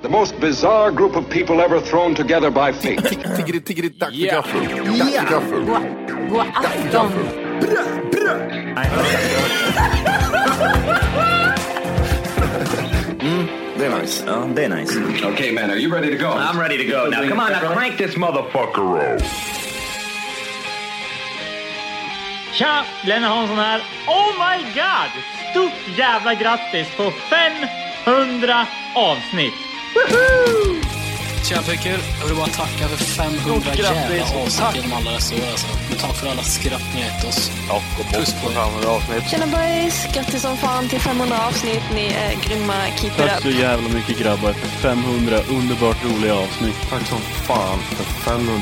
The most bizarre group of people ever thrown together by fate. Tiggeri, tiggeri, dack för gaffel. Dack för gaffel. God afton! Det är nice. Det är nice. okay, man, are you ready to go? I'm ready to go. Now, come on, now crank this motherfucker up. Tja! Glenn Hansson här. Oh my god! Stort jävla grattis på 500 avsnitt! Woohoo! Tja Pekul, jag vill bara tacka för 500 jävla avsnitt genom alla dessa år alltså. Tack för alla skratt ni gett oss. Puss på er. Tjena boys! Grattis som fan till 500 avsnitt. Ni är grymma. Keep it Tack up. så jävla mycket grabbar för 500 underbart roliga avsnitt. Tack som fan för 500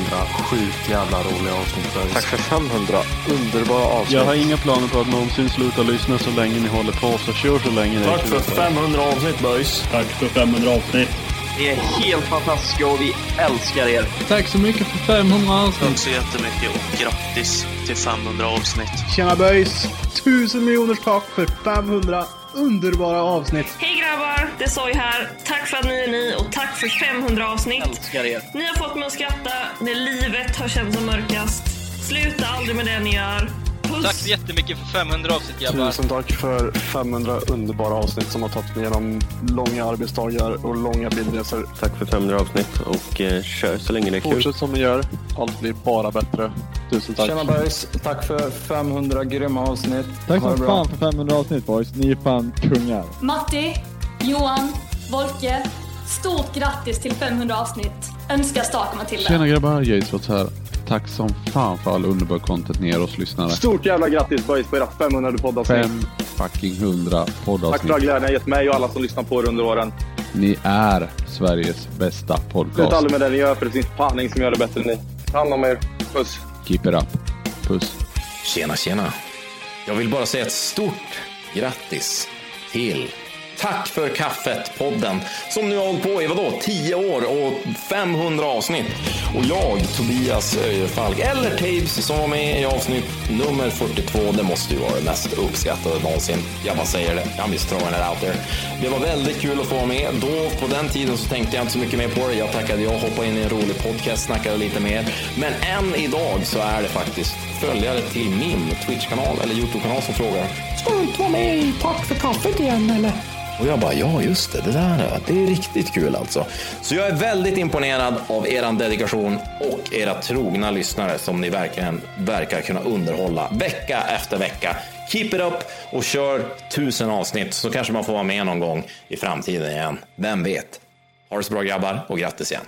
sjukt jävla roliga avsnitt. Tack för 500 underbara avsnitt. Jag har inga planer på att någonsin sluta lyssna så länge ni håller på, så kör så länge det Tack för 500 avsnitt boys. Tack för 500 avsnitt. Ni är helt fantastiska och vi älskar er. Tack så mycket för 500 avsnitt. Tack så jättemycket och grattis till 500 avsnitt. Tjena böjs! Tusen miljoners tack för 500 underbara avsnitt. Hej grabbar! Det är Soy här. Tack för att ni är ni och tack för 500 avsnitt. Älskar er. Ni har fått mig att skratta när livet har känts som mörkast. Sluta aldrig med det ni gör. Tack så jättemycket för 500 avsnitt grabbar. Tusen tack för 500 underbara avsnitt som har tagit mig igenom långa arbetsdagar och långa bilresor. Tack för 500 avsnitt och eh, kör så länge det är kul. Fortsätt som ni gör. Allt blir bara bättre. Tusen tack. Tjena boys! Tack för 500 grymma avsnitt. Tack som fan för 500 avsnitt boys. Ni är fan kungar. Matti, Johan, Volke. Stort grattis till 500 avsnitt. Önskar starka Matilda. Tjena grabbar, Jacewots här. Tack som fan för all underbar content ni ger oss lyssnare. Stort jävla grattis boys på era 500 poddavsnitt. Fem fucking hundra Tack för all poddavsnitt. glädjen ni har gett mig och alla som lyssnar på er under åren. Ni är Sveriges bästa Sluta podcast. aldrig med det ni gör för det finns fan ingen som gör det bättre än ni. Ta hand om er. Puss! Keep it up. Puss. Tjena, tjena. Jag vill bara säga ett stort grattis till Tack för kaffet-podden som nu har hållit på i vadå, 10 år och 500 avsnitt. Och jag, Tobias Öjerfalk, eller Tabes som var med i avsnitt nummer 42, det måste ju vara det mest uppskattade någonsin. Jag bara säger det, I'm just throwing it out there. Det var väldigt kul att få vara med. Då, på den tiden, så tänkte jag inte så mycket mer på det. Jag tackade jag, hoppade in i en rolig podcast, snackade lite mer. Men än idag så är det faktiskt följare till min Twitch-kanal eller YouTube-kanal som frågar Ska du inte vara med i Tack för kaffet igen eller? Och jag bara, ja just det, det där det är riktigt kul alltså. Så jag är väldigt imponerad av er dedikation och era trogna lyssnare som ni verkligen verkar kunna underhålla vecka efter vecka. Keep it up och kör tusen avsnitt så kanske man får vara med någon gång i framtiden igen. Vem vet? Ha det så bra grabbar och grattis igen.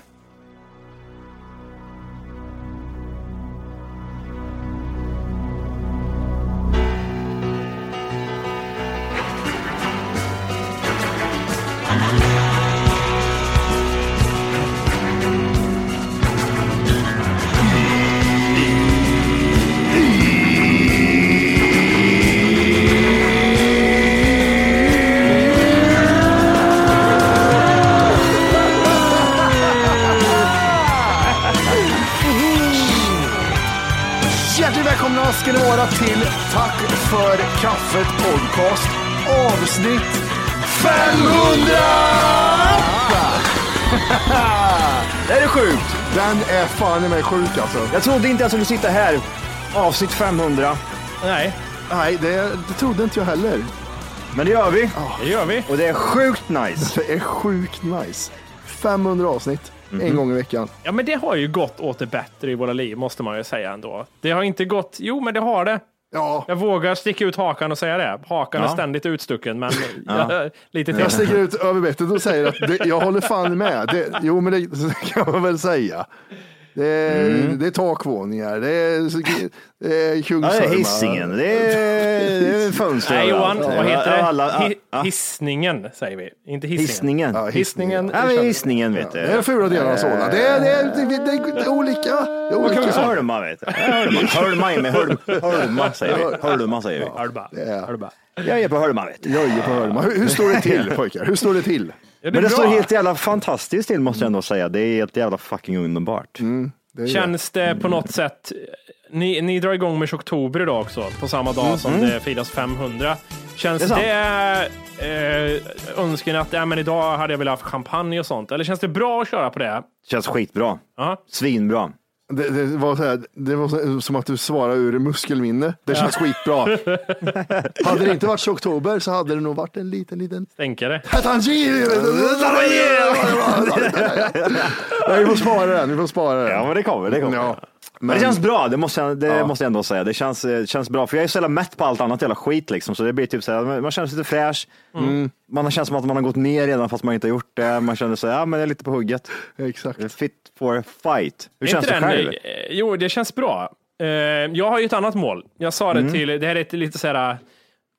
Är fan i mig sjuk alltså. Jag trodde inte jag skulle sitta här. Avsnitt 500. Nej. Nej, det, det trodde inte jag heller. Men det gör vi. Det gör vi. Och det är sjukt nice. Det är sjukt nice. 500 avsnitt, Mhm. en gång i veckan. Ja, men det har ju gått åt det bättre i våra liv, måste man ju säga ändå. Det har inte gått, jo men det har det. Ja. Jag vågar sticka ut hakan och säga det. Hakan är Ja. ständigt utstucken, men Ja. jag, lite till. Jag sticker ut över bettet och säger att det, jag håller fan med. Det, jo, men det, det kan man väl säga. Det är, Mm. det är takvåningar, det är, det är Ja, Kungsholmar. det är Hisingen, det är, det är fönster Nej Johan, vad heter det? Alla- Hi- ja. Hissningen säger vi, inte hissingen. Hissningen. Ja, hissningen. Ja, men hissningen vet du. Det är fula delen av Solna. Det är, det, är, det, är, det, är, det är olika. Det är Och olika. Kungsholma vet du. Hölma, Hölma är med Höl- Hölma säger vi. Hölma säger vi. Hölma. Hölma. Jag är på Hölma vet du. Jag är på Hölma. Hur, hur står det till pojkar? Hur står det till? Ja, Men det bra. står helt jävla fantastiskt till måste jag ändå säga. Det är helt jävla fucking underbart. det är det. Känns det på något sätt, ni, ni drar igång med Oktober idag också, på samma dag som Mm. det firas 500. Känns Det det, eh, önskan att ja, men idag hade jag velat haft champagne och sånt? Eller känns det bra att köra på det? Känns skitbra. Ja. Svinbra. Det, det, var så här, det var så- som att du svarade ur muskelminne. Det känns skitbra. hade det inte varit så oktober så hade det nog varit en liten, liten Stänkare. Vi får spara den. Vi får spara den. Ja, men det kommer. Det kommer. Ja, Men det känns bra, det måste jag, det Ja. måste jag ändå säga. Det känns, eh, känns bra, för jag är så jävla mätt på allt annat jävla skit liksom. Så det blir typ så här, man känner sig lite fräsch. Mm. Man känns som att man har gått ner redan fast man inte har gjort det. Man känner sig, ja men jag är lite på hugget. Exakt. Fit for fight. Hur Är känns det själv? eh, Jo, det känns bra. Eh, Jag har ju ett annat mål. Jag sa det Mm. till, det här är ett lite så här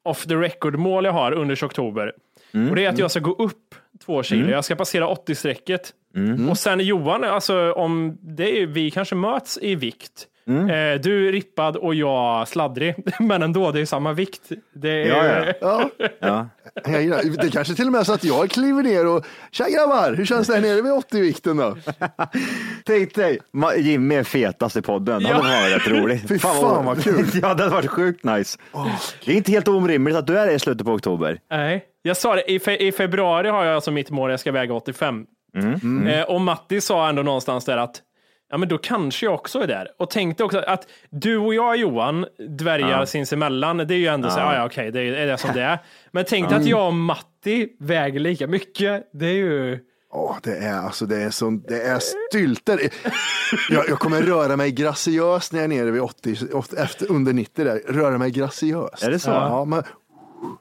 off the record mål jag har under oktober. Mm. Och det är att jag ska gå upp två kilo. Mm. Jag ska passera 80-strecket. Mm. Och sen Johan, alltså om det är, vi kanske möts i vikt. Mm. Eh, Du rippad och jag sladdrig, men ändå, det är samma vikt. Det är, Ja, Ja. Ja. Gillar- Det kanske till och med är så att jag kliver ner och tja grabbar, hur känns det här nere vid 80-vikten då? Tänk dig, Jimmy är fetast i podden. Det Ja. hade varit rätt roligt. Fy fan, vad kul. ja, det hade varit sjukt nice. Det är inte helt orimligt att du är det i slutet på oktober. Nej, jag sa det, i, fe, i februari har jag alltså mitt mål, jag ska väga 85. Mm. Eh, och Matti sa ändå någonstans där att Ja, men då kanske jag också är där. Och tänkte också att du och jag, Johan, dvärgar Ja. sinsemellan. Det är ju ändå så här, Ja. ja, ja, okej, det är det som det är. Men tänk Mm. att jag och Matti väger lika mycket. Det är ju... Åh, det är alltså, det är som, det är stylter. Jag, jag kommer röra mig graciöst när jag är nere vid 80, 80 efter, under 90 där. Röra mig graciöst. Är det så? Ja, men,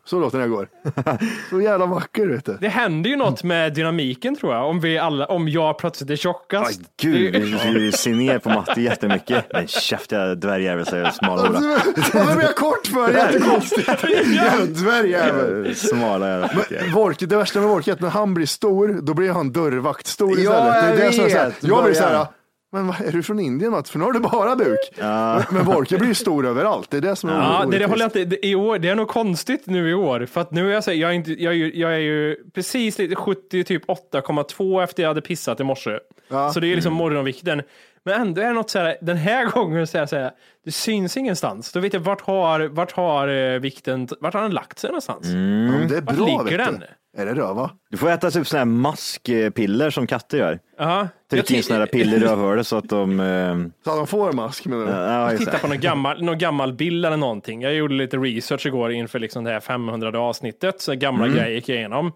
så låter jag går. Så jävla vacker vet du. Det händer ju något med dynamiken tror jag. Om, vi alla, om jag plötsligt är tjockast. Gud, Det- du, du ser ner på Matti jättemycket. Men käftiga dvärgjävel säger smalhora. Varför blir jag kort för? Jättekonstigt. Jävla dvärgjävel. Smala jävla Men Vorke, det värsta med Vorke är att när han blir stor, då blir han dörrvakt stor Ja, istället. det är jag det som är så här, jag blir så här, men vad, är du från Indien något? För nu har du bara duk. Men, men Vorke blir ju stor överallt. Det är det som är Ja, det, det håller jag inte. Det, i år, det är nog konstigt nu i år. För att nu är jag så jag är, inte, jag är, ju, jag är ju precis lite 70, typ 8,2 efter jag hade pissat i morse. Ja. Så det är liksom Mm. morgonvikten. Men ändå är det något så här, den här gången så är jag så här, det syns ingenstans. Då vet jag vart har, vart har eh, vikten, vart har den lagt sig någonstans? Ja, men det är Vart bra ligger vet den? Är det röva? Du får äta typ sådana här maskpiller som katter gör. Ja. Tryck in sådana här piller i rövhålet så att de... Eh, Så att de får mask menar du? ja, just Titta det. på någon gammal, någon gammal bild eller någonting. Jag gjorde lite research igår inför liksom det här 500 avsnittet. Så gamla Mm. grejer gick jag igenom.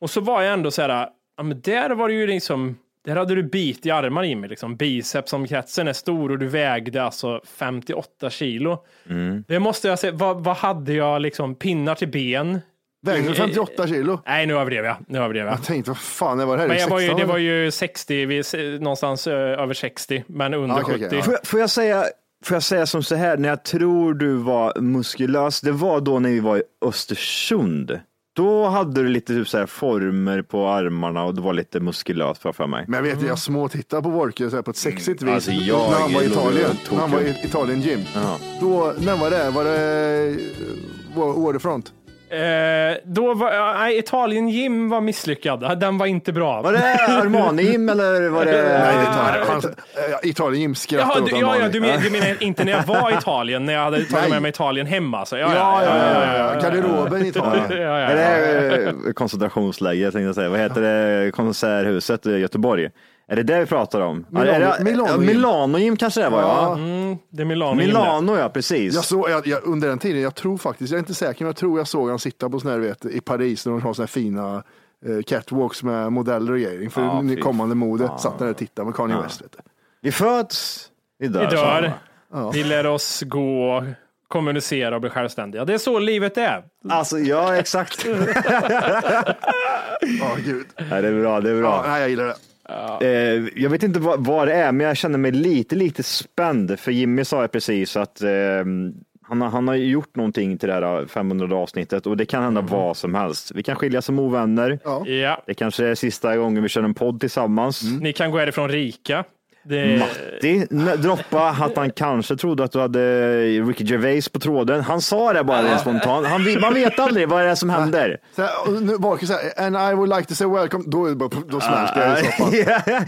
Och så var jag ändå så här, ja men där var det ju liksom, där hade du bit i armar i mig liksom. Bicepsomkretsen är stor och du vägde alltså 58 kilo. Mm. Det måste jag säga, vad, vad hade jag liksom, pinnar till ben? Väger du 58 kilo? Nej, nu överdrev jag. Nu överdrev jag. Jag tänkte, vad fan, det var det här? Men jag var ju, 16 det var ju 60, vi- någonstans eh, över 60, men under Ah, okej, 70. okej, Får, jag- får, jag säga, får jag säga som så här, när jag tror du var muskulös, det var då när vi var i Östersund. Då hade du lite typ så här former på armarna och du var lite muskulös för mig. Men jag vet, jag småtittar på här på ett sexigt vis. Alltså, jag när han var i Italien. När han var i Italien gym. Ja. Då, när var det? Var det eh, Waterfront? Eh, då var, nej, Italien Gym var misslyckad. Den var inte bra. Var det Armani-gym eller var det? Nej, det tar, han, äh, Italien gym skrattar Jaha, åt du, ja, du, men, du menar inte när jag var i Italien, när jag hade tagit med mig Italien hemma? Alltså. Ja, Ja, ja, ja, ja, ja. Garderoben i Italien. ja, ja, Är ja. det eh, koncentrationsläger, tänkte jag säga. Vad heter det? Konserthuset i Göteborg. Är det det vi pratar om? Milano- är det, Milano ja, Gym. Milano Gym kanske det var ja. Mm, det är Milano. Milano ja, precis. Jag såg, jag, jag, under den tiden, jag tror faktiskt, jag är inte säker, men jag tror jag såg han sitta på sån här, vet, i Paris när de har såna här fina eh, catwalks med modeller och grejer inför Ja, ja, kommande mode. fan. Satt där och tittade med Kanye Ja. West. Vi föds, vi dör. Vi dör. Ja. Vi lär oss gå, kommunicera och bli självständiga. Det är så livet är. Alltså ja, exakt. Ja, gud. Nej, det är bra, det är bra. Ja, nej, jag gillar det. Eh, jag vet inte vad, vad det är, men jag känner mig lite, lite spänd. För Jimmy sa precis att eh, han, har, han har gjort någonting till det här 500 avsnittet och det kan hända vad som helst. Vi kan skiljas som ovänner. Ja. Det kanske är sista gången vi kör en podd tillsammans. Ni kan gå härifrån rika. Det... Matti n- droppa att han kanske trodde att du hade Ricky Gervais på tråden. Han sa det bara rent spontant. Han, man vet aldrig vad det är som händer. Så här, och nu Volker säger, and I would like to say welcome, då, är det bara, då smälter jag i soffan.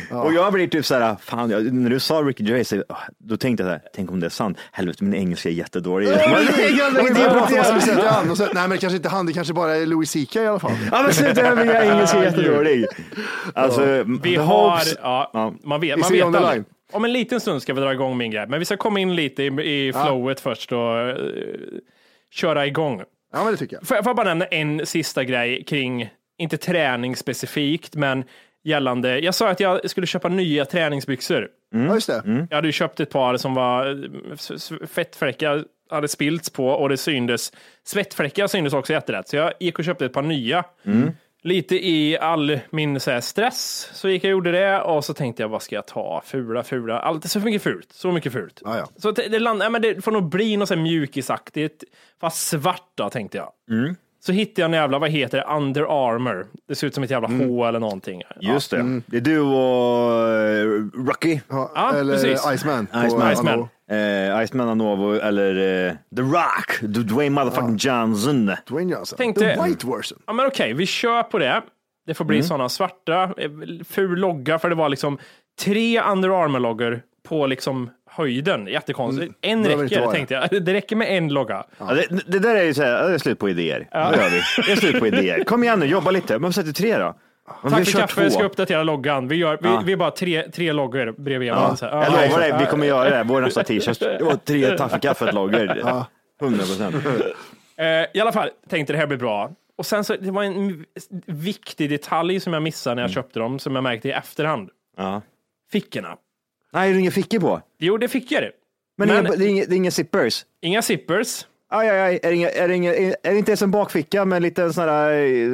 Ja. Och jag blir typ så här, fan, jag, när du sa Ricky Gervais, då tänkte jag så här, tänk om det är sant. Helvete, min engelska är jättedålig. Och pratar vad som och så, nej men det kanske inte han, det kanske bara är Louis CK i alla fall. Ja men sluta, min engelska är jättedålig. Alltså, Vi har, hopes- ja, man vet, man vet on the aldrig. line? Om en liten stund ska vi dra igång min grej, men vi ska komma in lite i, i flowet först och eh, köra igång. Ja men det tycker jag. Får jag, får jag bara nämna en sista grej kring, inte träning specifikt, men gällande, jag sa att jag skulle köpa nya träningsbyxor. Ja just det. Jag hade ju köpt ett par som var eh, fettfläckar hade spillts på och det syndes, svettfläckar syndes också jätterätt. Så jag gick och köpte ett par nya. Lite i all min så här, stress så gick jag och gjorde det och så tänkte jag vad ska jag ta? Fula, fula, allt så mycket fult, så mycket fult. Ja, ja. Så det, land, ja, men det får nog bli något så här mjukisaktigt, fast svart då tänkte jag. Så hittade jag en jävla, vad heter det, Under Armour. Det ser ut som ett jävla H eller någonting. Just det. Det är du och eh, Rocky. Ja, Eller precis. Iceman. på Iceman. Iceman. Eh, Iceman Anovo eller eh, The Rock, Du- Dwayne motherfucking Johnson. Dwayne Johnson. Tänkte- The white version. Ja men okej, vi kör på det. Det får bli Mm. sådana svarta, eh, ful logga, för det var liksom tre Under Armour-loggor på liksom höjden. Jättekonstigt. En Behöver inte räcker, vara tänkte jag. Det räcker med en logga. Ja, det, det där är ju så här, det är slut på idéer. Ja. Vad gör vi? Det är slut på idéer. Kom igen nu, jobba lite. Men sätter tre då. Men Tack vi för kaffe, jag ska uppdatera loggan. Vi, gör, vi, Ja. vi är bara tre, tre loggor bredvid Ja. varandra. så här. Jag Ja, lovar dig, vi kommer göra det. Vår nästa t-shirt. Det var tre tack för kaffet-loggor. 100 procent. Eh, I alla fall, tänkte det här blir bra. Och sen så, det var en viktig detalj som jag missade när jag köpte dem, som jag märkte i efterhand. Ja. Fickorna. Nej, det är inga fickor på. Jo, det fick jag det. Men, Men- Inga, det, är inga, det är inga zippers. Inga zippers. Aj, aj, aj. Är, det inga, är, det inga, är det inte ens en bakficka med en liten sån här, eh,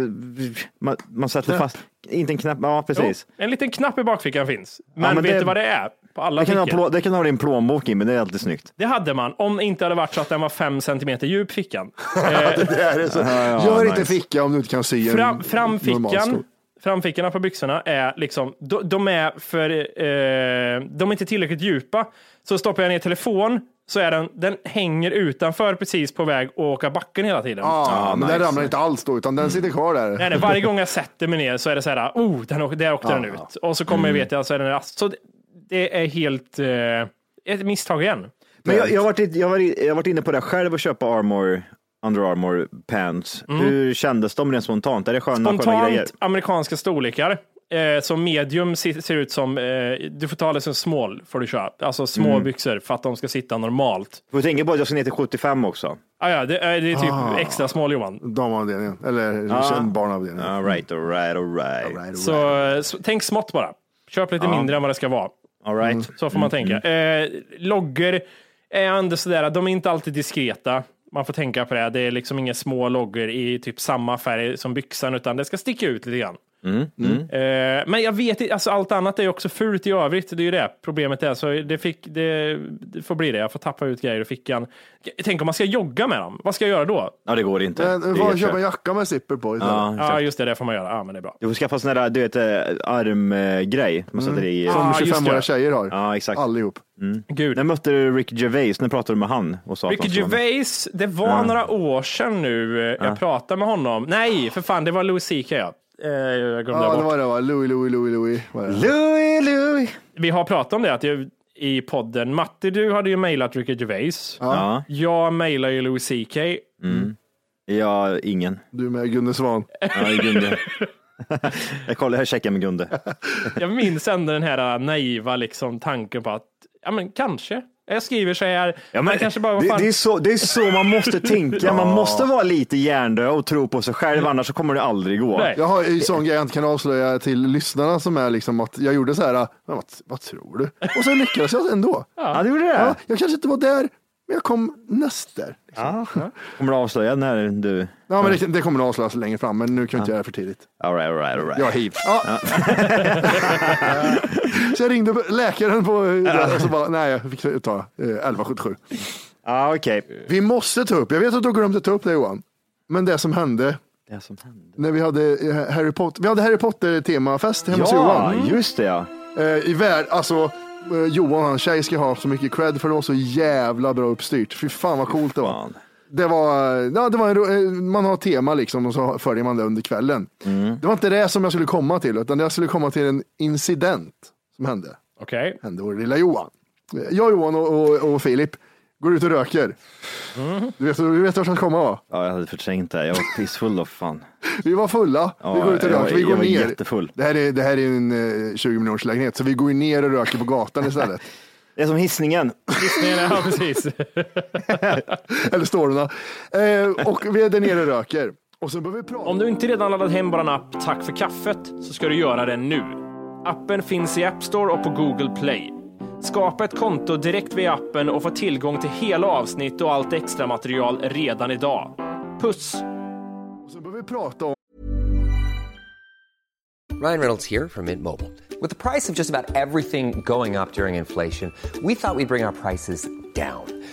man, man sätter Knäpp. fast, inte en knapp, ja precis. Jo, en liten knapp i bakfickan finns. Men, men vet det- du vad det är? På alla Det kan, ha, fickor. plå, det kan ha din plånbok i, men det är alltid snyggt. Det hade man, om det inte hade varit så att den var fem centimeter djup fickan. Eh, Det är det så. ja, Gör nice. inte ficka om du inte kan sy en Fram, framfickan, framfickorna på byxorna är liksom, de, de är för, eh, de är inte tillräckligt djupa. Så stoppar jag ner telefon så är den, den hänger utanför precis på väg att åka backen hela tiden. Ja, men den nice. ramlar inte alls då, utan den sitter kvar där. Nej, nej, varje gång jag sätter mig ner så är det så här, oh, den, åk- där åkte den ut. Och så kommer jag veta, så är den rast. Så det, det är helt eh, ett misstag igen. Men jag, jag, har varit, jag, har varit, jag har varit inne på det själv och köpa Armor, Under Armour pants. Hur kändes de rent spontant? Är det sköna, sköna grejer? Spontant amerikanska storlekar. Eh, så medium ser, ser ut som, eh, du får ta det som small, får du köra. Alltså små Mm. byxor för att de ska sitta normalt. Du får tänka på att jag ska ner till 75 också. Ah, ja, det, är, det är typ Ah. extra small Johan. Damavdelningen, eller Ja. barnavdelningen. All right, all right, all right. All right, all Så, right. eh, så tänk smått bara. Köp lite Ja. mindre än vad det ska vara. All right. Så får man tänka. Eh, loggor är ändå sådär, de är inte alltid diskreta. Man får tänka på det. Det är liksom inga små loggor i typ samma färg som byxan, utan det ska sticka ut lite grann. Mm. Mm. Eh, men jag vet inte, alltså allt annat är ju också fult i övrigt. Det är ju det problemet är. Så det, fick, det, det får bli det. Jag får tappa ut grejer ur fickan. Tänk om man ska jogga med dem. Vad ska jag göra då? Ja, det går inte. Men Det köpa en jacka med zipper på istället. Ja, Ja, just det. Det får man göra. Ja, men det är bra. Du får skaffa sån där, du vet, eh, armgrej. Man sätter i. Som Ja, just 25-åriga det. tjejer har. Ja, exakt. Allihop. Gud. När mötte du Rick Gervais? När pratade du med han? Och sa med? Gervais, det var Ja. några år sedan nu. eh, Jag pratade med honom. Nej, för fan, det var Louis CK. Ja. Eh, Jag glömde Ja, det bort. var det va? Louis, Louis, Louis, Louis. Var det? Louis, Louis. Vi har pratat om det att jag, i podden. Matti, du hade ju mejlat Ricky Gervais. Ja. Jag mejlar ju Louis CK. Mm. Ja, ingen. Du med Gunde Svan. Ja, Gunde. Jag kollar, jag checkar med Gunde. Jag minns ändå den här naiva liksom, tanken på att, ja men kanske. Jag skriver så här, Ja, men kanske bara, det, det, är så, det är så man måste tänka. Man måste vara lite hjärndöd och tro på sig själv, annars så kommer det aldrig gå. Nej. Jag har en sån grej jag inte kan avslöja till lyssnarna som är liksom att jag gjorde så här, vad, vad tror du? Och så lyckades jag ändå. Ja, du gjorde det? Ja, jag kanske inte var där, men jag kom näst där. Ja. Kommer du avslöja när du... Ja, men det, det kommer nog avslöjas längre fram, men nu kan jag inte göra det för tidigt. All right, all right, all right. Jag har hiv. Ja. så jag ringde läkaren på, och så bara, nej, jag fick ta eh, 1177. Ja, okej. Vi måste ta upp, jag vet att du glömde ta upp det Johan, men det som hände Det som hände. när vi hade eh, Harry Potter, vi hade Harry Potter temafest hemma hos Ja, Johan. just det ja. Eh, I värld, alltså eh, Johan hans tjej ska ha så mycket cred för det var så jävla bra uppstyrt. Fy fan vad coolt det var. Fan. Det var, ja, det var en, eh, man har tema liksom och så följer man det under kvällen. Mm. Det var inte det som jag skulle komma till, utan jag skulle komma till en incident som hände. Okej. Hände vår lilla Johan. Jag, Johan och, och, och Filip går ut och röker. Du vet, du vet vart jag ska komma va? Ja, jag hade förträngt det. Jag var pissfull då, fan. Vi var fulla, Ja, vi går ut och jag röker, vi jag går var ner. jättefull. Det här är, det här är en eh, 20 miljoners lägenhet så vi går ner och röker på gatan istället. Det är som hissningen. Ja, precis. Eller Storna. Eh, och vi är där nere och röker. Och så börjar vi prata. Om du inte redan laddat hem vår app Tack för kaffet så ska du göra det nu. Appen finns i App Store och på Google Play. Skapa ett konto direkt via appen och få tillgång till hela avsnitt och allt extra material redan idag. Puss! Och så börjar vi prata om Ryan Reynolds here from Mint Mobile. With the price of just about everything going up during inflation, we thought we'd bring our prices down.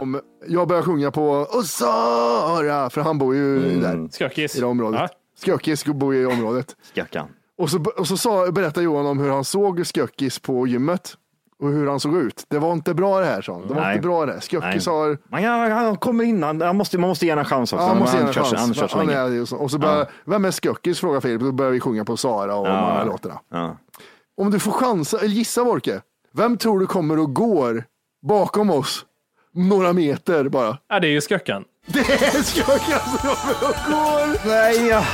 Om jag börjar sjunga på "Åh, Sara, för han bor ju där. Skökis. I det området. Ja. Skökis bor ju i området. Skökan. Och så, och så sa, berättade Johan om hur han såg Skökis på gymmet. Och hur han såg ut. Det var inte bra det här, sa han. Det var Nej. inte bra det. Skökis har... Man, han, han kommer innan. Han måste, man måste ge honom en chans också. Ja, han måste ge en han chans. Han kör så Han länge. är och så börjar, Vem är Skökis? frågar Filip. Då börjar vi sjunga på Sara och de här låtarna. Ja. Om du får chansa, eller gissa Wolke. Vem tror du kommer och går bakom oss? Några meter bara. Ja, det är ju Sköckan. Det är Skökis som går! Nej, ja.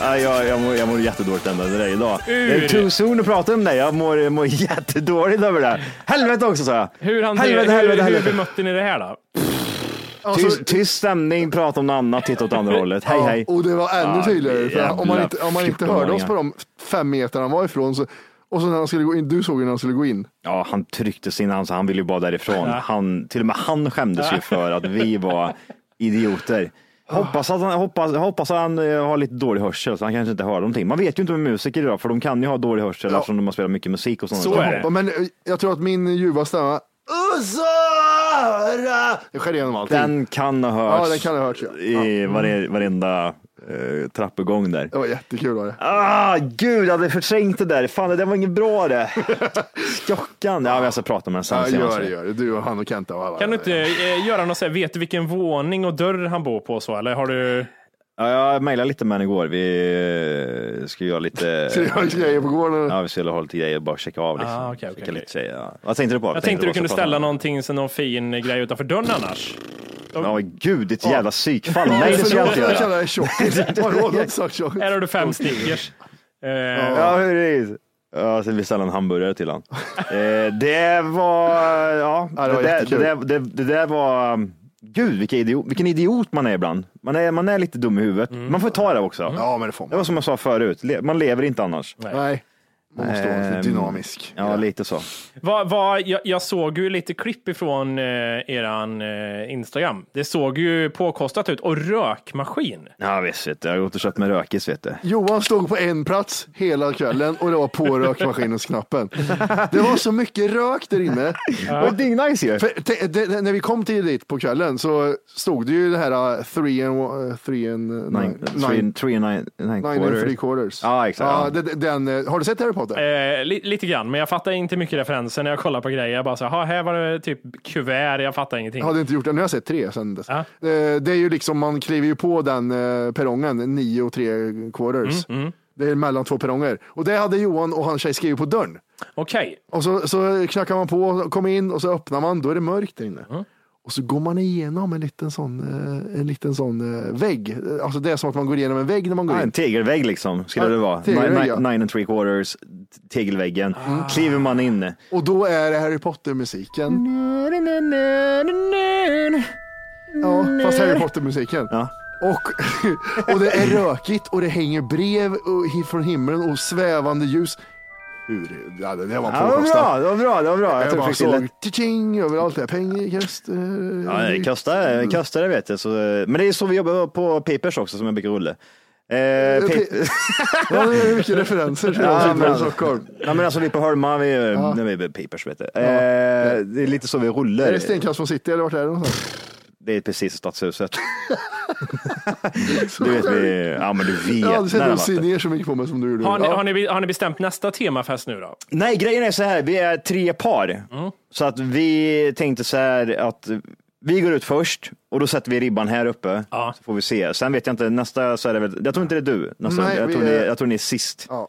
Ja, jag, jag, mår, jag mår jättedåligt ända med dig idag. Ur. Det är too soon att prata om dig. Jag mår, mår jättedåligt över det. Helvete också sa jag. Hur, han, helvete, hur, helvete, hur helvete. bemötte ni det här då? Alltså, Tyst, tyst stämning, prata om något annat, titta åt andra hållet. Hej ja, hej. Och det var ännu tydligare. Om man inte, om man inte hörde oss på de fem meter han var ifrån. Så, och så när han skulle gå in, du såg ju när han skulle gå in. Ja, han tryckte sin hand så han ville ju bara därifrån. Ja. Han, till och med han skämdes ju för att vi var idioter. Hoppas att han, hoppas, hoppas att han eh, har lite dålig hörsel så han kanske inte hör någonting. Man vet ju inte med musiker idag för de kan ju ha dålig hörsel eftersom de har spelat mycket musik och sånt. Så är det. Men eh, jag tror att min ljuva stämma! Det skär igenom allting. Den kan ha hörts Ja, den kan ha hörts, ja. i vare, varenda eh, trappuppgång där. Det var jättekul var det. Ah, gud, jag hade förträngt det där. Fan, det där var inget bra det. Skockan. Ja, jag ska prata med den sen. Ja, gör det, gör det. Du och han och Kenta och alla. Kan du inte eh, göra något så här, vet du vilken våning och dörr han bor på så, eller har du? Ja, jag mejlade lite med honom igår. Vi eh, ska göra lite... Ska du göra grejer på gården? Ja, vi skulle ha lite grejer och bara checka av. Liksom. Ah, okej, okej, Checka okej. lite ja. Vad tänkte du på? Jag tänkte du på? kunde ställa någonting, så någon fin grej utanför dörren annars. Ja, gud, ditt jävla psykfall. Nej, det ska jag inte jag göra. kallar dig tjockis. Här har du fem stickers. Eh, Ja, hur är det? Ja, så vi ställer en hamburgare till han. Eh, det var, ja, Ja, det var det, där, det, där, det, det där var, gud vilken idiot, vilken idiot man är ibland. Man är, man är lite dum i huvudet. Mm. Man får ta det också. Ja, men det får Det man. var som jag sa förut, man lever inte annars. Nej. Man måste vara lite Ehm, dynamisk. Ja, lite så. Vad, vad, jag, jag såg ju lite klipp ifrån eh, eran eh, Instagram. Det såg ju påkostat ut. Och rökmaskin. Ja, visst vet du. Jag har gått och köpt med rökis vet du. Johan stod på en plats hela kvällen och det var på rökmaskinens-knappen. Det var så mycket rök där inne. Ja. Det är nice ju. För, te- det- det- när vi kom till dit på kvällen så stod det ju det här uh, three and, uh, three and uh, Nine, three, three and nine, nine, nine and quarters. three quarters. Ja, exakt. Ja, Ja. det- den, har du sett Harry Potter? Eh, li, lite grann, men jag fattar inte mycket referenser när jag kollar på grejer. Jag bara så här, "Ha, här var det typ kuvert, jag fattar ingenting. Jag hade inte gjort det, nu har jag sett tre sen dess. Eh, Det är ju liksom, man kliver ju på den eh, perrongen, nio och tre quarters. Mm, Det är mellan två perronger. Och det hade Johan och hans tjej skrivit på dörren. Okej. Och så, så knackar man på, kommer in och så öppnar man, då är det mörkt där inne. Mm. Och så går man igenom en liten sån, eh, en liten sån eh, vägg. Alltså det är som att man går igenom en vägg när man går Ja, in. en tegelvägg liksom, skulle Ja, det vara. tegelvägg, nine, ja. nine and three quarters, tegelväggen. Kliver man in. Och då är det Harry Potter-musiken. Ja, fast Harry Potter-musiken. Och, och det är rökigt och det hänger brev från himlen och svävande ljus. Hur, ja, det var Ja, det var bra, det var bra, det var bra. Jag Jag bara såg tjing överallt. Där. Pengar, kast, eh, Ja, det kostar, kostar det vet jag. Så, men det är så vi jobbar på Papers också som jag brukar rulla. Eh, paper... Ja, det är mycket referenser till Ja, men, Stockholm. ja, men alltså vi på Hörma, vi, Ja. vi är Papers vet du. Eh, det är lite så vi rullar. Är det stenkast från city eller vart är det någonstans? Det är precis stadshuset. du vet, vi, ja men du vet. Jag har aldrig sett ner så mycket på mig som du gjorde. Har ni, Ja. har, ni, har ni bestämt nästa temafest nu då? Nej, grejen är så här, vi är tre par. Mm. Så att vi tänkte så här att vi går ut först och då sätter vi ribban här uppe. Så får vi se. Sen vet jag inte, nästa så är det väl, jag tror inte det är du. Nästa, Nej, jag, vi tror ni, är- jag tror ni är sist. Ja.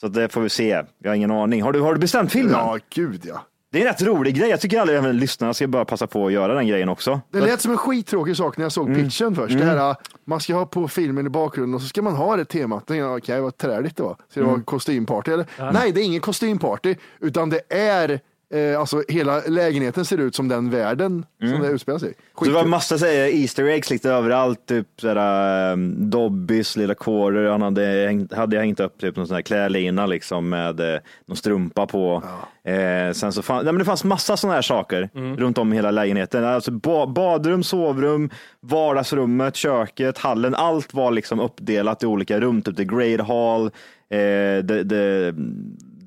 Så det får vi se. Jag har ingen aning. Har du, har du bestämt filmen? Ja, gud ja. Det är en rätt rolig grej. Jag tycker aldrig även lyssnarna ska bara passa på att göra den grejen också. Det lät som en skittråkig sak när jag såg Mm. pitchen först. Det här, man ska ha på filmen i bakgrunden och så ska man ha det temat. Okej, okay, vad träligt det var. Ska det vara Mm. kostymparty eller? Ja. Nej, det är ingen kostymparty, utan det är eh, alltså hela lägenheten ser ut som den världen som det utspelar sig. I. Det var massa så här, Easter eggs lite överallt, typ sådär, um, Dobbys lilla quarter, han hade, hängt, hade hängt upp typ någon sån här klädlina liksom med eh, någon strumpa på. Eh, sen så fann, nej, men det fanns massa sådana här saker runt om i hela lägenheten. Alltså ba, badrum, sovrum, vardagsrummet, köket, hallen, allt var liksom uppdelat i olika rum, typ the great hall, eh, the, the,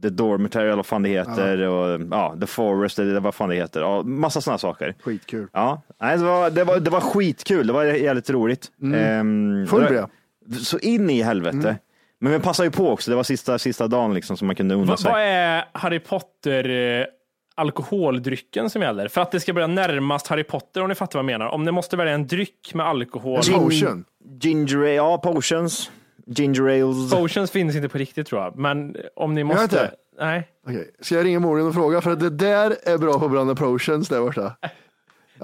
the dormitory, eller vad fan det heter, och ja, the forest, det, vad fan det heter. Ja, massa sådana saker. Skitkul. Ja, nej, det, var, det, var, det var skitkul. Det var jävligt roligt. Mm. Ehm, Full blev Så in i helvete. Mm. Men vi passade ju på också. Det var sista, sista dagen liksom som man kunde unna sig. vad är Harry Potter eh, alkoholdrycken som gäller? För att det ska börja närmast Harry Potter om ni fattar vad jag menar. Om ni måste välja en dryck med alkohol. Gin- Ginger ale, ja potions. Ginger ales. Potions finns inte på riktigt tror jag. Men om ni måste. inte. Nej. Okej, Ska jag ringa Morin och fråga? För att det där är bra på att blanda potions där borta.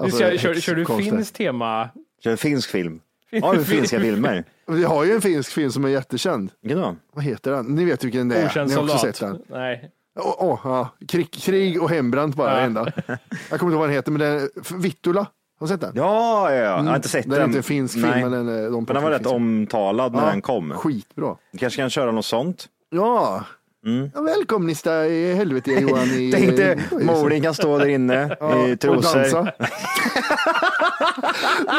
Nu ska, kör, kör du häxkonster. finskt tema? Kör finsk film. Har du finska filmer? Vi har ju en finsk film som är jättekänd. Vilken då? Vad heter den? Ni vet vilken det är. Okänd Ni har också soldat. sett den. Nej. Åh, åh, ja. krig, krig och hembränt bara. Ja. det enda. Jag kommer inte ihåg vad den heter, men den är Vittula. Har du sett den? Ja, ja, ja. jag Mm. har inte sett Den den. är inte en finsk film, Nej. men den, är- de Men den var rätt omtalad när Ja, den kom. Skitbra. Vi kanske kan köra något sånt. Ja. Mm. ja välkomnista i helvete Johan. I, Tänkte i- Morin kan stå där inne i och trosor. dansa.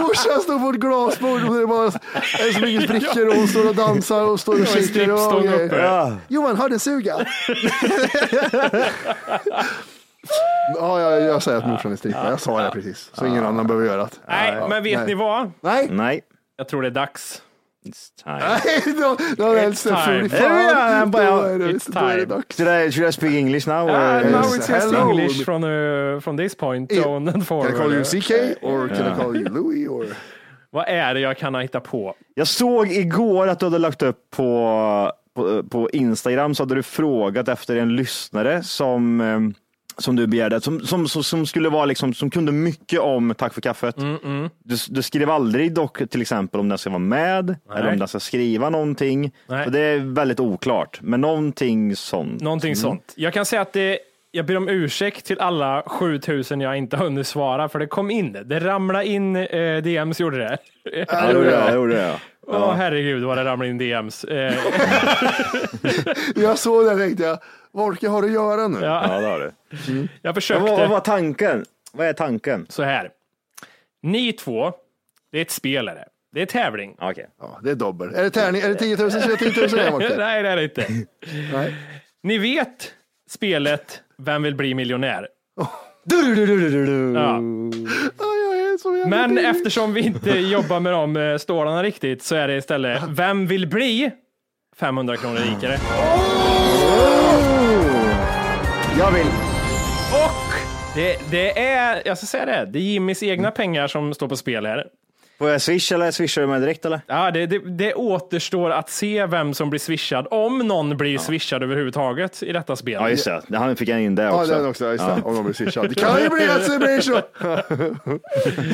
Morsan står på ett glasbord och det är bara är så mycket sprickor och hon står och dansar och står och kikar. strippstång och grejer. uppe. Ja. Johan, har du en suga? Ja, jag, jag säger att morsan är strippa. Jag sa det precis. Så ingen annan behöver göra det. Nej, men vet Nej. ni vad? Nej. Nej. Jag tror det är dags. It's time. Nej, då, då har jag It's time. bara- är det, It's time. Should I, should I speak English now? Uh, or- now it's just Hello. English from, uh, from this point Yeah. on and Can forward. I call you CK or can I call you Louis? Or... Vad är det jag kan hitta på? Jag såg igår att du hade lagt upp på, på, på Instagram så hade du frågat efter en lyssnare som, eh, som du begärde, som, som, som, som skulle vara liksom, som kunde mycket om Tack för kaffet. Mm, Du, du skrev aldrig dock till exempel om den ska vara med eller om den ska skriva någonting. Nej. Så det är väldigt oklart, men någonting sånt. Någonting sånt. Jag kan säga att det, jag ber om ursäkt till alla 7000 jag inte hunnit svara, för det kom in. Det ramlade in eh, DMs, gjorde det. Ja, det gjorde det, det gjorde det. Åh Ja. herregud vad det ramlade in DMs. Eh, Jag såg det tänkte jag, vad orkar jag ha att göra nu? Ja. Ja, det har du. jag försökte. Vad, vad var tanken? Vad är tanken? Så här. Ni två, det är ett spel är det. Det är tävling. Okej. Ja, det är dobbel. Är det tärning? Är det 10 000 så är det 10 000 igen. Nej, det är det inte. Nej. Ni vet spelet Vem vill bli miljonär? Ja. Ja, jag är så jävla Men eftersom vi inte jobbar med de eh, stålarna riktigt så är det istället Vem vill bli 500 kronor rikare? Jag vill. Och det, det är, jag ska säga det, det är Jimmys egna pengar som står på spel här. Får jag swish eller swishar du mig direkt eller? Ja, det, det, det återstår att se vem som blir swishad, om någon blir swishad överhuvudtaget i detta spel. Ja, just det. Han fick jag in det Ja, också. den också. Just det. Om de blir swishade. Det kan ju bli att det blir så.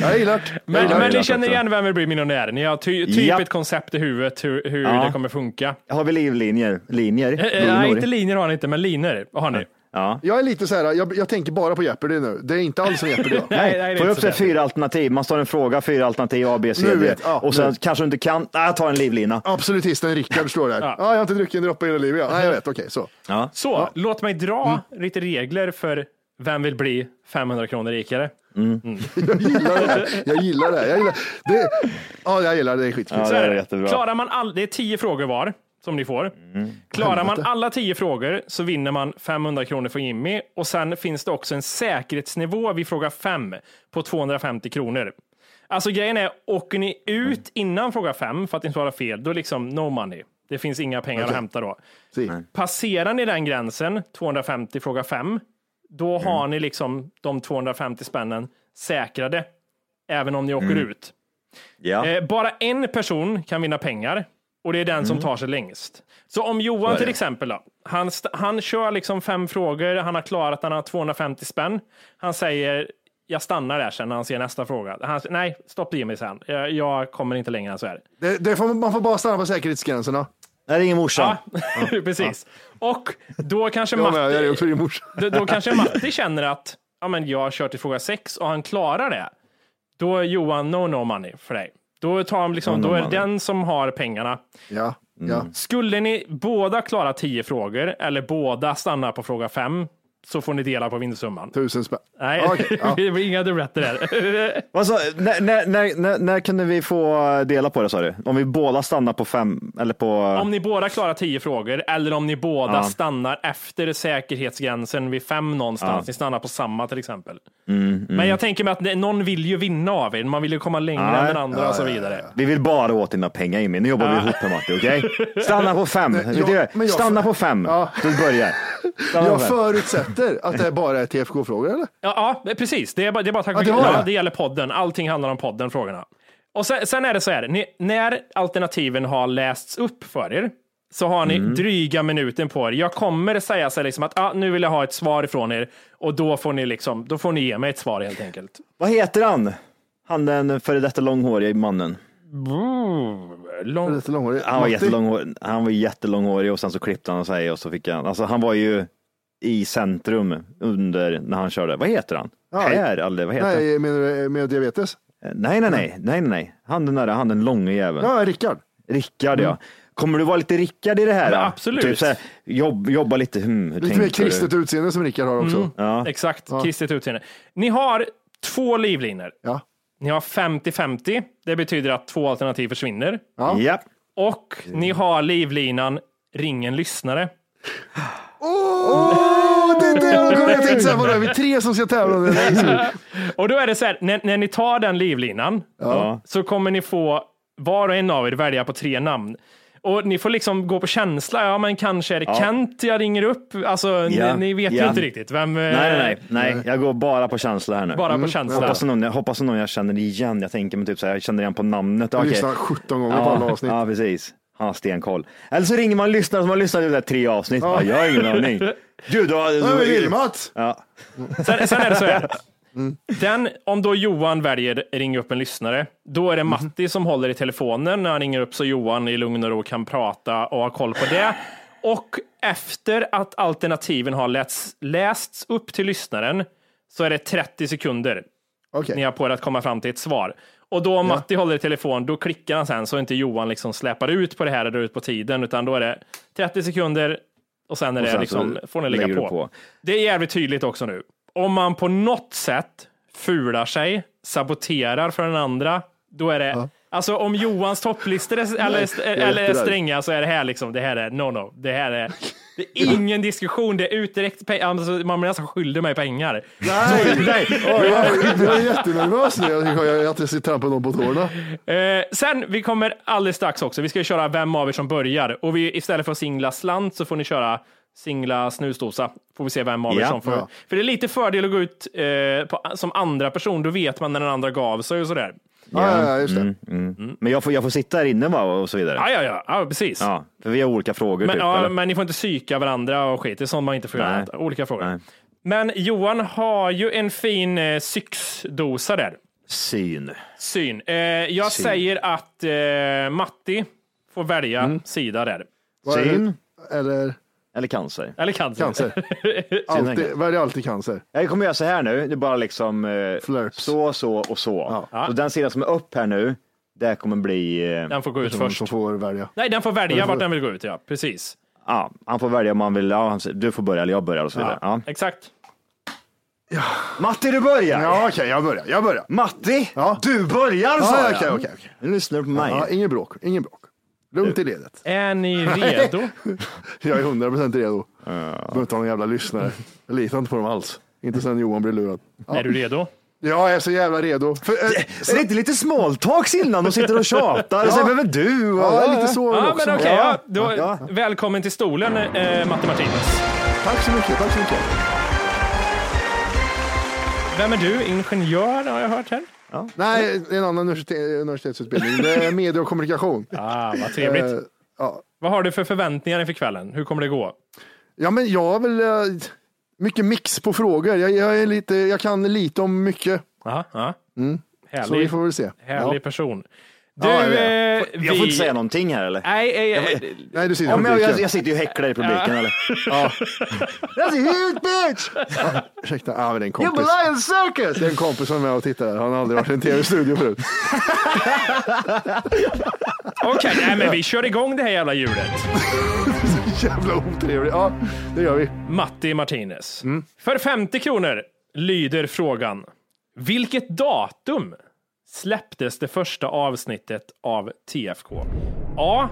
Jag gillar det. Men, men ni känner igen Vem vill bli miljonär? Ni har ty, typ Japp. ett koncept i huvudet hur, hur Ja. det kommer funka. Har vi livlinjer? Linjer? Eh, eh, Nej, inte linjer har ni inte, men linjer har ni. Ja. Jag är lite så här, jag, jag tänker bara på Jeopardy nu. Det är inte alls som Jeopardy. Nej, nej, det är Får inte upp fyra alternativ. Man står en fråga, fyra alternativ A, B, C, Nu D. vet- ja, och sen nu. kanske du inte kan. Nej, jag tar en livlina. Absolutisten Rickard står där. Ja. jag har inte druckit en droppe i hela livet. Ja. Nej, jag vet. Okej, så. Ja. Så, låt mig dra lite regler för Vem vill bli 500 kronor rikare? Jag gillar det. här. Jag gillar det. här. Jag gillar det. Ja, jag gillar det. Det är skitkul. Ja, det är jättebra. Klarar man all, det är tio frågor var som ni får. Klarar man alla tio frågor så vinner man 500 kronor från Jimmy och sen finns det också en säkerhetsnivå vid fråga fem på 250 kronor. Alltså grejen är, åker ni ut innan fråga fem för att ni svarar fel, då liksom no money. Det finns inga pengar att Okej. hämta då. Si. Passerar ni den gränsen, 250 fråga fem, då har ni liksom de 250 spännen säkrade, även om ni åker ut. Ja. Eh, bara en person kan vinna pengar och det är den som tar sig längst. Så om Johan till exempel, då, han, han kör liksom fem frågor, han har klarat, han har 250 spänn. Han säger, jag stannar där sen när han ser nästa fråga. Han, nej, stopp Jimmy sen. Jag, jag kommer inte längre än så här. Det, det får, man får bara stanna på säkerhetsgränserna. Det är ingen morsan. Ja, precis. Och då kanske Jag jag Matti, också då, då kanske Matti känner att ja, men jag kör till fråga sex och han klarar det. Då är Johan no no money för dig. Då, tar han liksom, då är money. den som har pengarna. Ja, ja. Skulle ni båda klara 10 frågor eller båda stannar på fråga 5 så får ni dela på vinstsumman. Tusen spänn. Nej, Ja, okej, ja. det blir inga dubbletter där. Sa- när, när, när, när, kunde vi få dela på det sa du? Om vi båda stannar på fem eller på... om ni båda klarar 10 frågor eller om ni båda Ja. stannar efter säkerhetsgränsen vid 5 någonstans. Ja. Ni stannar på samma till exempel. Mm, mm. Men jag tänker mig att någon vill ju vinna av er. Man vill ju komma längre Nej. än den andra Ja, och så ja, ja, vidare. Vi vill bara åt dina pengar Jimmy. Nu jobbar vi ihop här Matti, okej? Stanna på fem. Jag- men jag- Stanna på fem. Ja. Du börjar. Jag förutsätter att det bara är TFK-frågor, eller? Ja, ja precis. Det är bara, det är bara tack Ja, det ja, det. det gäller podden. Allting handlar om podden, frågorna. Och sen, sen är det så här, ni, när alternativen har lästs upp för er så har ni Mm. dryga minuten på er. Jag kommer säga så här liksom att ah, nu vill jag ha ett svar ifrån er och då får ni liksom, då får ni ge mig ett svar helt enkelt. Vad heter han? Han den före detta långhåriga mannen. Lång... Lite långhårig. Han var, jättelånghårig, han var jättelånghårig och sen så klippte han sig och så fick han, alltså han var ju i centrum under när han körde. Vad heter han? Ja, här, eller vad heter han? Nej, menar du med diabetes? Nej, nej, nej, nej, nej, nej. Han den där, han den långa jäveln. Ja, Rickard. Rickard, ja. Kommer du vara lite Rickard i det här? Ja, absolut. Typ så här, jobb, jobba lite, hmm, hur Lite mer tänker du? kristet utseende som Rickard har också. Mm. Ja. Exakt, Ja. kristet utseende. Ni har två livlinor. Ja. Ni har 50-50. Det betyder att två alternativ försvinner. Ja. Ja. Och ni har livlinan ring en lyssnare. Åh, det är det jag kommer jag tänkte säga. Vadå, är vi tre som ska tävla? det? Så- Och då är det så här, när, när ni tar den livlinan Ja. så kommer ni få var och en av er välja på tre namn. Och ni får liksom gå på känsla. Ja, men kanske är det Ja. Kent jag ringer upp. Alltså, Ja. ni, ni vet ju Ja. inte riktigt vem. eh, Nej, nej, nej, nej, jag går bara på känsla här nu. Bara på känsla. Hoppas någon, jag hoppas någon jag känner igen. Jag tänker mig typ så här, jag känner igen på namnet. Jag Okej. lyssnar 17 gånger på alla Ja, avsnitt. ja, precis. Han har stenkoll. Eller så ringer man lyssnare som har lyssnat det där tre avsnitt. Ja. Jag har ingen aning. Gud, du har... Ja, men Lill-Mats. Ja. Sen, sen är det så här. Mm. Den, om då Johan väljer ringa upp en lyssnare, då är det Mhm. Matti som håller i telefonen när han ringer upp så Johan i lugn och ro kan prata och ha koll på det. Och efter att alternativen har lästs, lästs upp till lyssnaren så är det 30 sekunder ni har på er att komma fram till ett svar. Och då om Matti håller i telefon, då klickar han sen så inte Johan liksom släpar ut på det här och drar ut på tiden, utan då är det 30 sekunder och sen är Och det sen liksom, så får ni lägga på. på. Det är jävligt tydligt också nu. Om man på något sätt fular sig, saboterar för den andra, då är det Alltså om Johans topplistor är, eller, eller är stränga så är det här liksom, det här är no no. Det här är, det är ingen diskussion, det är utdirekt pe- alltså, man blir nästan skyldig mig pengar. Nej, nej. Jag, jag är jättenervös nu. Jag, jag, jag, ska trampa någon på tårna. Eh, sen, vi kommer alldeles strax också. Vi ska köra Vem av er som börjar. Och vi, istället för att singla slant så får ni köra singla snusdosa. Får vi se vem av er Ja. som får. Ja. För det är lite fördel att gå ut eh, på, som andra person. Då vet man när den andra gav sig och sådär. Mm, mm. Men jag får, jag får sitta här inne va, och så vidare? Ja, ja, ja, ja precis. Ja, för vi har olika frågor Men, typ, ja, eller? men ni får inte psyka varandra och skit. Det är sånt man inte får göra. Nej. Olika frågor. Men Johan har ju en fin eh, syxdosa där. Syn. Syn. Eh, jag Syn. säger att eh, Matti får välja sida där. Det? Syn Eller eller cancer? Eller cancer. cancer. Alltid, välj alltid cancer. Jag kommer göra så här nu, det är bara liksom eh, så, så och så. Ja. Så den sidan som är upp här nu, det kommer bli... Eh, Den får gå ut Som, först. som får välja. Nej, den får välja vart den vill gå ut. Ja, precis. Ja, han får välja om han vill, ja, han säger, du får börja eller jag börjar och så vidare. Ja. Exakt. Matti, du börjar! Ja, okej, jag börjar. Jag börjar. Matti, Ja. du börjar Ja, sa jag. okej, okej, okej. Nu lyssnar du på mig. Ja, ingen bråk. Ingen bråk. Lugnt i ledet. Är ni redo? Jag är 100 procent redo. Behöver inte ha någon jävla lyssnare. Jag litar inte på dem alls. Inte sen Johan blev lurad. Ja. Är du redo? Ja, jag är så jävla redo. För, eh, Är det inte lite small talks innan de sitter och tjatar? Och så, vem är du? Och, Ja, lite så Ja, också. men okej. ja, då, Ja. Välkommen till stolen, eh, Matte Martinez. Tack så mycket. Tack så mycket. Vem är du? Ingenjör har jag hört här. Nej, det är en annan universitet, universitetsutbildning. Det är media och kommunikation. Ah, vad trevligt. Eh, ja. Vad har du för förväntningar inför kvällen? Hur kommer det gå? ja, men jag har väl eh, mycket mix på frågor. Jag, jag, är lite, jag kan lite om mycket. Aha, ja. Mm. Härlig, Så vi får väl se. härlig Ja. person. Du, Ja, jag är eh, Jag får vi- inte säga någonting här eller? Nej, eh, eh, Nej, du sitter Ja, men jag, jag, jag sitter ju och häcklar i publiken eller? Ja. That's a huge bitch! Ursäkta, ja, men det är en You kompis. belong in circus! Det är en kompis som är med och tittar. Han har aldrig varit i en tv-studio förut. Okej, nej, men vi kör igång det här jävla hjulet. Jävla otrevlig. Ja, det gör vi. Matti Martinez. För 50 kronor lyder frågan. Vilket datum släpptes det första avsnittet av TFK? A.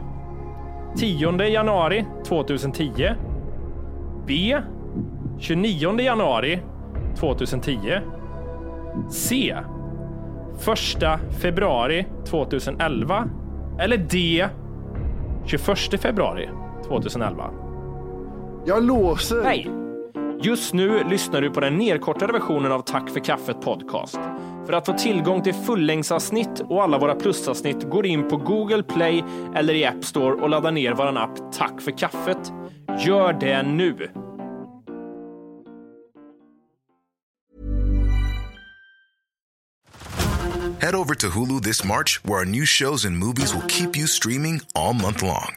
10 januari 2010. B. 29 januari 2010. C. 1 februari 2011. Eller D. 21 februari 2011. Jag låser. Hej! Just nu lyssnar du på den nedkortade versionen av Tack för kaffet podcast. För att få tillgång till fullängdsavsnitt och alla våra plusavsnitt går in på Google Play eller i App Store och laddar ner vår app Tack för kaffet. Gör det nu! Head over to Hulu this March, where our new shows and movies will keep you streaming all month long.